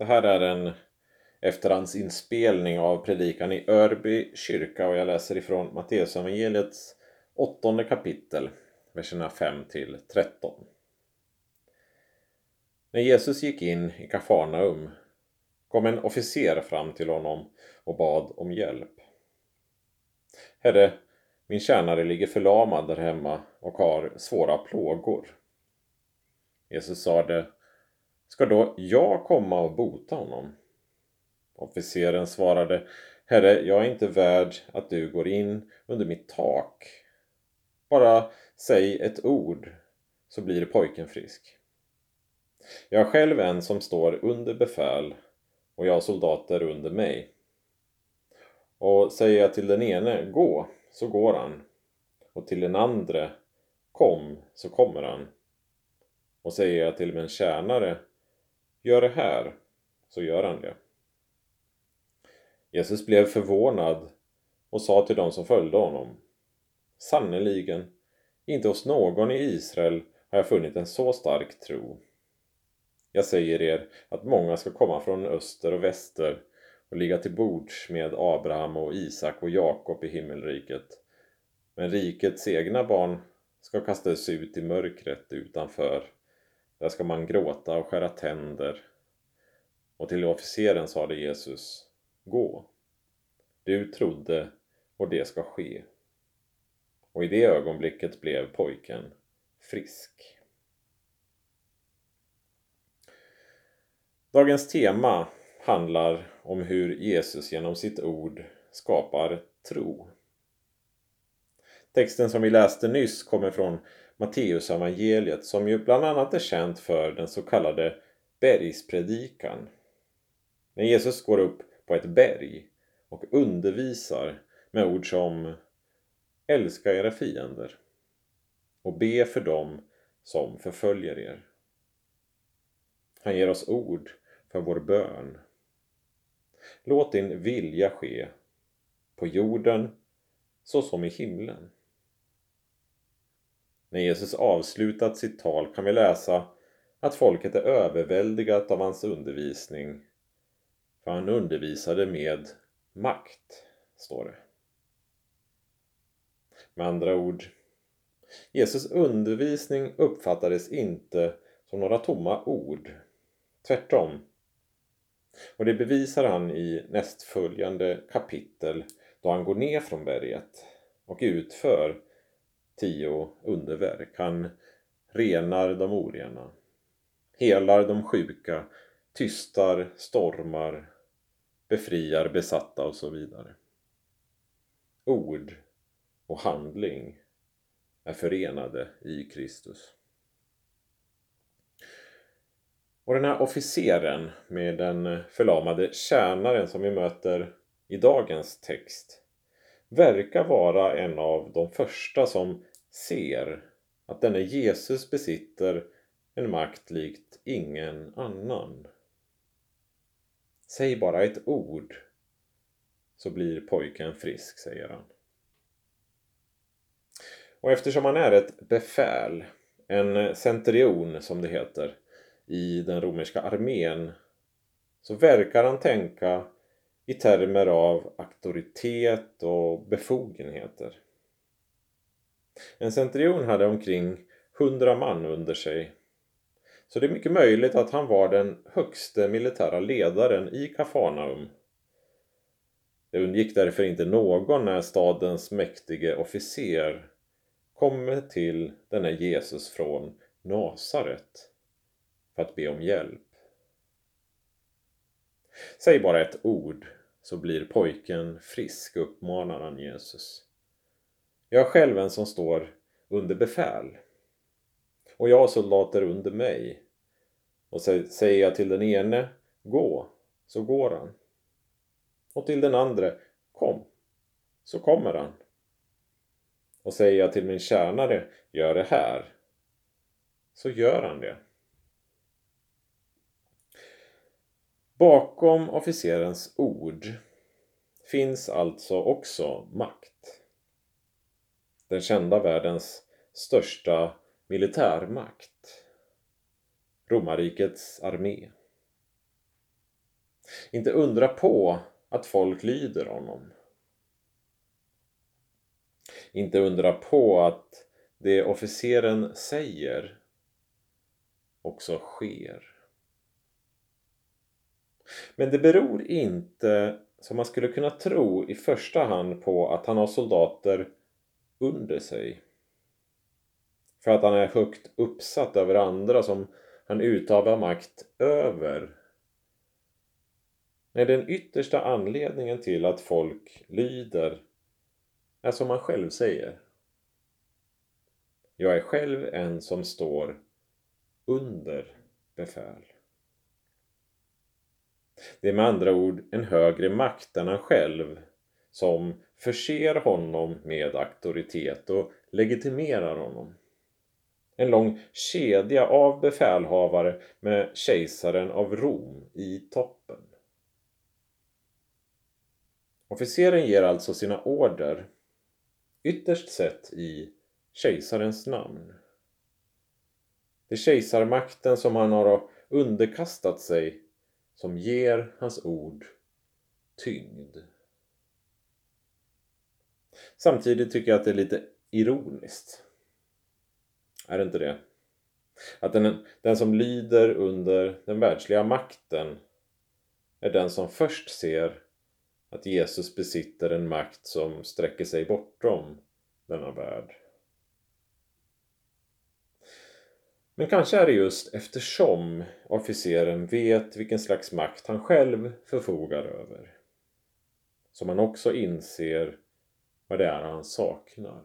Det här är en efterhandsinspelning av predikan i Örby kyrka och jag läser ifrån Matteusevangeliets åttonde kapitel, verserna 5 till 13. När Jesus gick in i Kafarnaum kom en officer fram till honom och bad om hjälp. Herre, min tjänare ligger förlamad där hemma och har svåra plågor. Jesus sade, ska då jag komma och bota honom? Officeren svarade, Herre, jag är inte värd att du går in under mitt tak. Bara säg ett ord så blir pojken frisk. Jag är själv en som står under befäl och jag har soldater under mig. Och säger jag till den ene, gå, så går han. Och till den andre, kom, så kommer han. Och säger jag till min tjänare, gör det här, så gör han det. Jesus blev förvånad och sa till dem som följde honom Sannerligen, inte hos någon i Israel har jag funnit en så stark tro. Jag säger er att många ska komma från öster och väster och ligga till bords med Abraham och Isak och Jakob i himmelriket. Men rikets egna barn ska kastas ut i mörkret utanför. Där ska man gråta och skära tänder. Och till officeren sade Jesus Gå. Du trodde och det ska ske. Och i det ögonblicket blev pojken frisk. Dagens tema handlar om hur Jesus genom sitt ord skapar tro. Texten som vi läste nyss kommer från Matteusevangeliet som ju bland annat är känt för den så kallade bergspredikan. När Jesus går upp på ett berg och undervisar med ord som Älska era fiender och be för dem som förföljer er. Han ger oss ord för vår bön. Låt din vilja ske på jorden så som i himlen. När Jesus avslutat sitt tal kan vi läsa att folket är överväldigat av hans undervisning för han undervisade med makt, står det. Med andra ord, Jesus undervisning uppfattades inte som några tomma ord. Tvärtom. Och det bevisar han i nästföljande kapitel då han går ner från berget och utför tio underverk. Han renar de orena, helar de sjuka, tystar stormar, befriar besatta och så vidare. Ord och handling är förenade i Kristus. Och den här officeren med den förlamade tjänaren som vi möter i dagens text verkar vara en av de första som ser att denne Jesus besitter en makt likt ingen annan. Säg bara ett ord så blir pojken frisk, säger han. Och eftersom han är ett befäl, en centurion som det heter, i den romerska armén så verkar han tänka i termer av auktoritet och befogenheter. En centurion hade omkring hundra man under sig så det är mycket möjligt att han var den högste militära ledaren i Kafarnaum. Det undgick därför inte någon när stadens mäktige officer kommer till denne Jesus från Nasaret för att be om hjälp. Säg bara ett ord så blir pojken frisk, uppmanar han Jesus. Jag är själv en som står under befäl och jag har soldater under mig. Och säger jag till den ene gå, så går han. Och till den andra kom, så kommer han. Och säger jag till min tjänare gör det här, så gör han det. Bakom officerens ord finns alltså också makt. Den kända världens största militärmakt. Romarrikets armé. Inte undra på att folk lyder honom. Inte undra på att det officeren säger också sker. Men det beror inte, som man skulle kunna tro, i första hand på att han har soldater under sig. För att han är högt uppsatt över andra som han utövar makt över. Nej, den yttersta anledningen till att folk lyder är som han själv säger. Jag är själv en som står under befäl. Det är med andra ord en högre makt än han själv som förser honom med auktoritet och legitimerar honom. En lång kedja av befälhavare med kejsaren av Rom i toppen. Officeren ger alltså sina order ytterst sett i kejsarens namn. Det är kejsarmakten som han har underkastat sig som ger hans ord tyngd. Samtidigt tycker jag att det är lite ironiskt. Är det inte det? Att den, den som lyder under den världsliga makten är den som först ser att Jesus besitter en makt som sträcker sig bortom denna värld. Men kanske är det just eftersom officeren vet vilken slags makt han själv förfogar över som han också inser vad det är han saknar.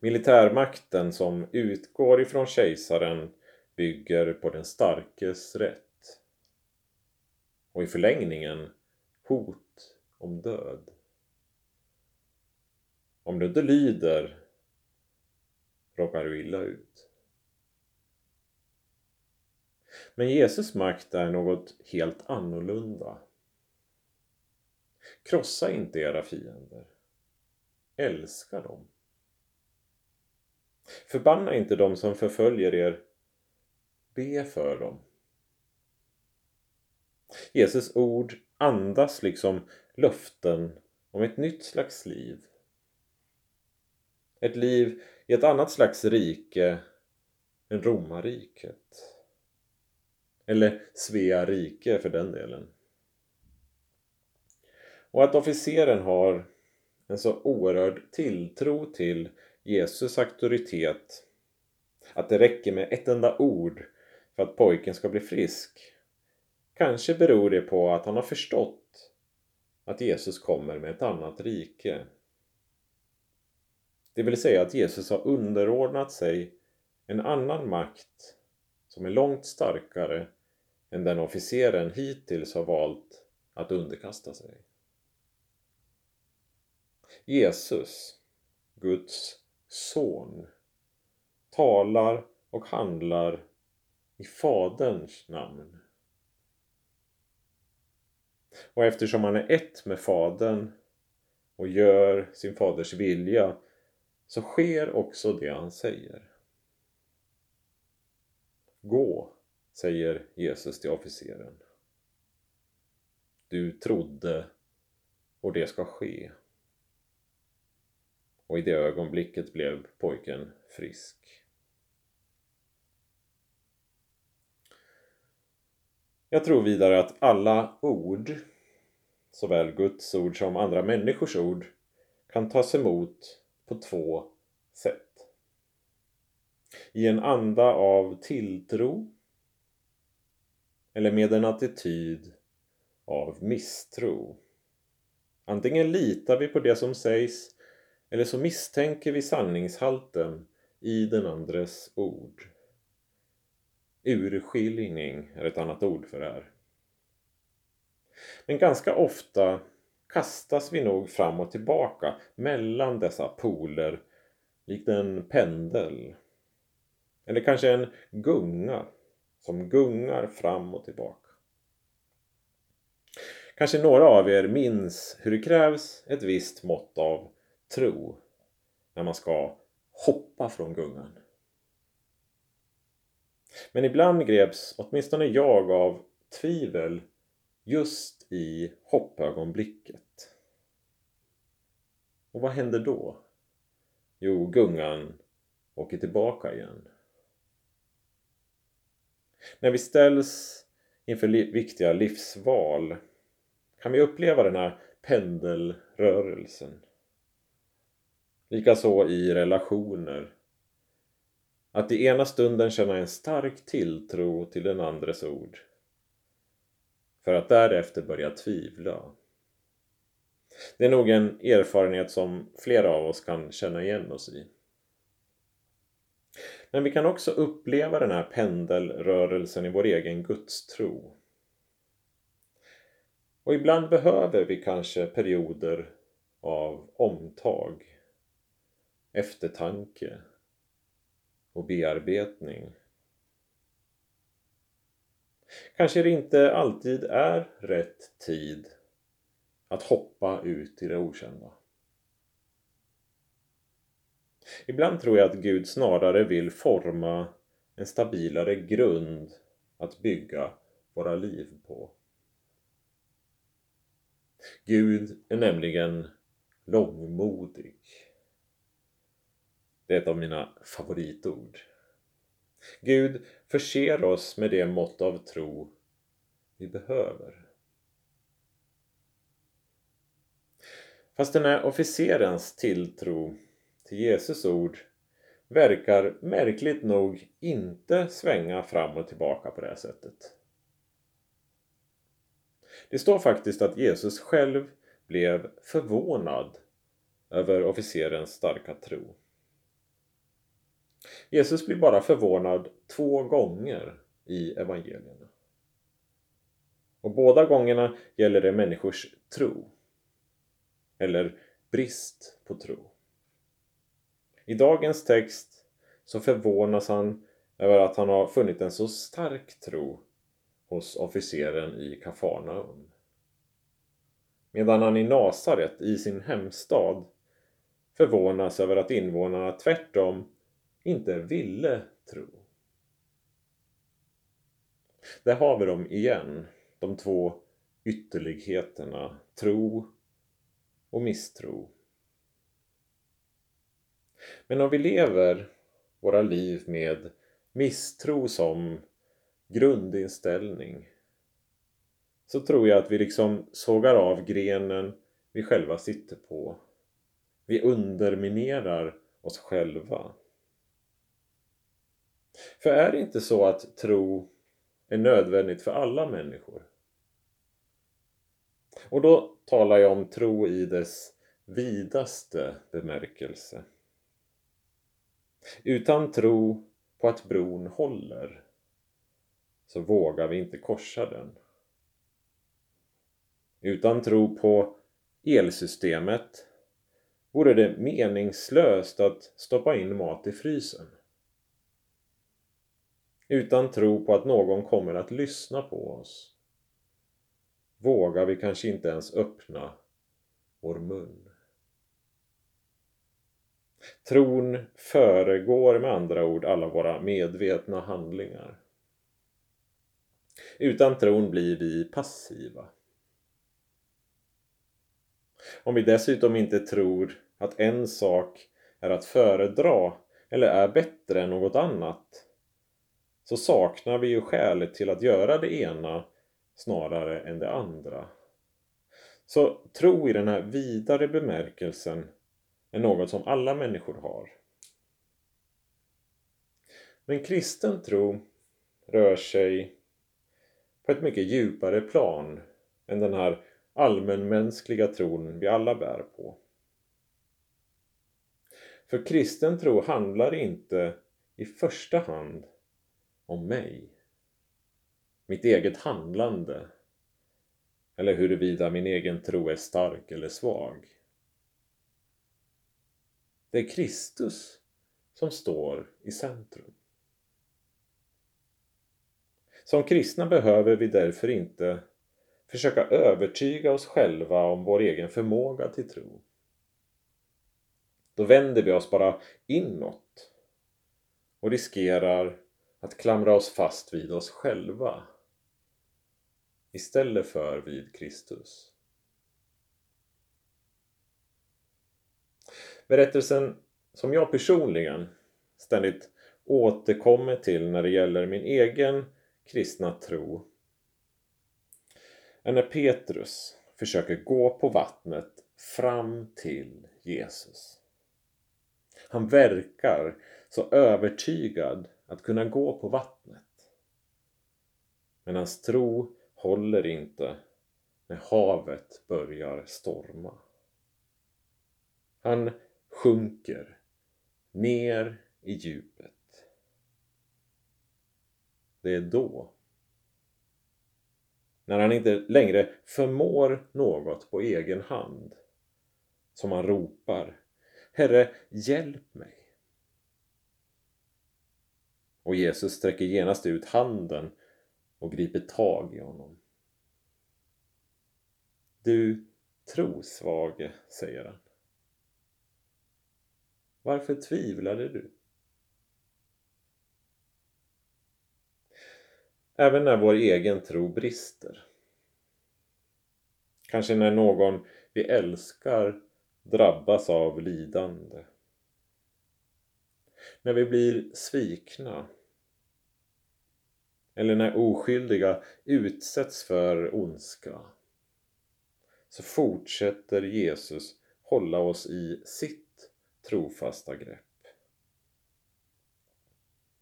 Militärmakten som utgår ifrån kejsaren bygger på den starkes rätt och i förlängningen hot om död. Om du inte lyder råkar du illa ut. Men Jesus makt är något helt annorlunda. Krossa inte era fiender. Älska dem. Förbanna inte dem som förföljer er. Be för dem. Jesus ord andas liksom löften om ett nytt slags liv. Ett liv i ett annat slags rike än romarriket. Eller Svea rike för den delen. Och att officeren har en så oerhörd tilltro till Jesus auktoritet att det räcker med ett enda ord för att pojken ska bli frisk. Kanske beror det på att han har förstått att Jesus kommer med ett annat rike. Det vill säga att Jesus har underordnat sig en annan makt som är långt starkare än den officeren hittills har valt att underkasta sig. Jesus, Guds son, talar och handlar i Faderns namn. Och eftersom han är ett med Fadern och gör sin faders vilja så sker också det han säger. Gå, säger Jesus till officeren. Du trodde och det ska ske. Och i det ögonblicket blev pojken frisk. Jag tror vidare att alla ord, såväl Guds ord som andra människors ord, kan tas emot på två sätt. I en anda av tilltro eller med en attityd av misstro. Antingen litar vi på det som sägs eller så misstänker vi sanningshalten i den andres ord. Urskiljning är ett annat ord för det här. Men ganska ofta kastas vi nog fram och tillbaka mellan dessa poler likt en pendel. Eller kanske en gunga som gungar fram och tillbaka. Kanske några av er minns hur det krävs ett visst mått av tro när man ska hoppa från gungan. Men ibland greps åtminstone jag av tvivel just i hoppögonblicket. Och vad händer då? Jo, gungan åker tillbaka igen. När vi ställs inför viktiga livsval kan vi uppleva den här pendelrörelsen. Likaså i relationer. Att i ena stunden känna en stark tilltro till den andres ord. För att därefter börja tvivla. Det är nog en erfarenhet som flera av oss kan känna igen oss i. Men vi kan också uppleva den här pendelrörelsen i vår egen gudstro. Och ibland behöver vi kanske perioder av omtag, eftertanke och bearbetning. Kanske det inte alltid är rätt tid att hoppa ut i det okända. Ibland tror jag att Gud snarare vill forma en stabilare grund att bygga våra liv på. Gud är nämligen långmodig. Det är ett av mina favoritord. Gud förser oss med det mått av tro vi behöver. Fast den här officerens tilltro till Jesus ord verkar märkligt nog inte svänga fram och tillbaka på det här sättet. Det står faktiskt att Jesus själv blev förvånad över officerens starka tro. Jesus blir bara förvånad två gånger i evangelierna. Och båda gångerna gäller det människors tro. Eller brist på tro. I dagens text så förvånas han över att han har funnit en så stark tro hos officeren i Kafarnaum. Medan han i Nasaret, i sin hemstad, förvånas över att invånarna tvärtom inte ville tro. Där har vi dem igen, de två ytterligheterna, tro och misstro. Men om vi lever våra liv med misstro som grundinställning så tror jag att vi liksom sågar av grenen vi själva sitter på. Vi underminerar oss själva. För är det inte så att tro är nödvändigt för alla människor? Och då talar jag om tro i dess vidaste bemärkelse. Utan tro på att bron håller så vågar vi inte korsa den. Utan tro på elsystemet vore det meningslöst att stoppa in mat i frysen. Utan tro på att någon kommer att lyssna på oss vågar vi kanske inte ens öppna vår mun. Tron föregår med andra ord alla våra medvetna handlingar. Utan tron blir vi passiva. Om vi dessutom inte tror att en sak är att föredra eller är bättre än något annat så saknar vi ju skälet till att göra det ena snarare än det andra. Så tro i den här vidare bemärkelsen är något som alla människor har. Men kristen tro rör sig på ett mycket djupare plan än den här allmänmänskliga tron vi alla bär på. För kristen tro handlar inte i första hand om mig. Mitt eget handlande. Eller huruvida min egen tro är stark eller svag. Det är Kristus som står i centrum. Som kristna behöver vi därför inte försöka övertyga oss själva om vår egen förmåga till tro. Då vänder vi oss bara inåt och riskerar att klamra oss fast vid oss själva istället för vid Kristus. Berättelsen som jag personligen ständigt återkommer till när det gäller min egen kristna tro är när Petrus försöker gå på vattnet fram till Jesus. Han verkar så övertygad att kunna gå på vattnet. Men hans tro håller inte när havet börjar storma. Han sjunker ner i djupet. Det är då, när han inte längre förmår något på egen hand, som han ropar Herre, hjälp mig! Och Jesus sträcker genast ut handen och griper tag i honom. Du trosvage, säger han. Varför tvivlade du? Även när vår egen tro brister. Kanske när någon vi älskar drabbas av lidande. När vi blir svikna. Eller när oskyldiga utsätts för ondska. Så fortsätter Jesus hålla oss i sitt trofasta grepp.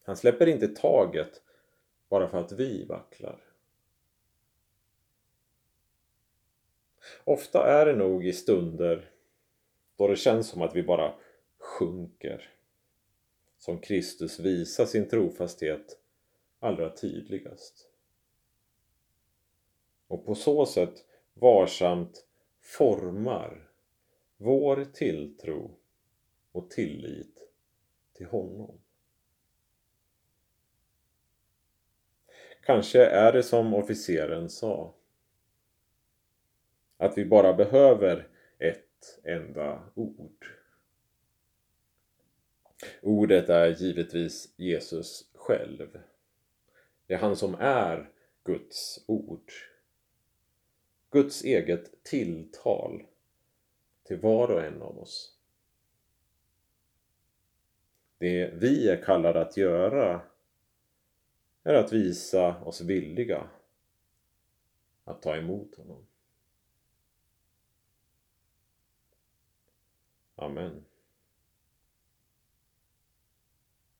Han släpper inte taget bara för att vi vacklar. Ofta är det nog i stunder då det känns som att vi bara sjunker som Kristus visar sin trofasthet allra tydligast. Och på så sätt varsamt formar vår tilltro och tillit till honom. Kanske är det som officeren sa. Att vi bara behöver ett enda ord. Ordet är givetvis Jesus själv. Det är han som är Guds ord. Guds eget tilltal till var och en av oss. Det vi är kallade att göra är att visa oss villiga att ta emot honom. Amen.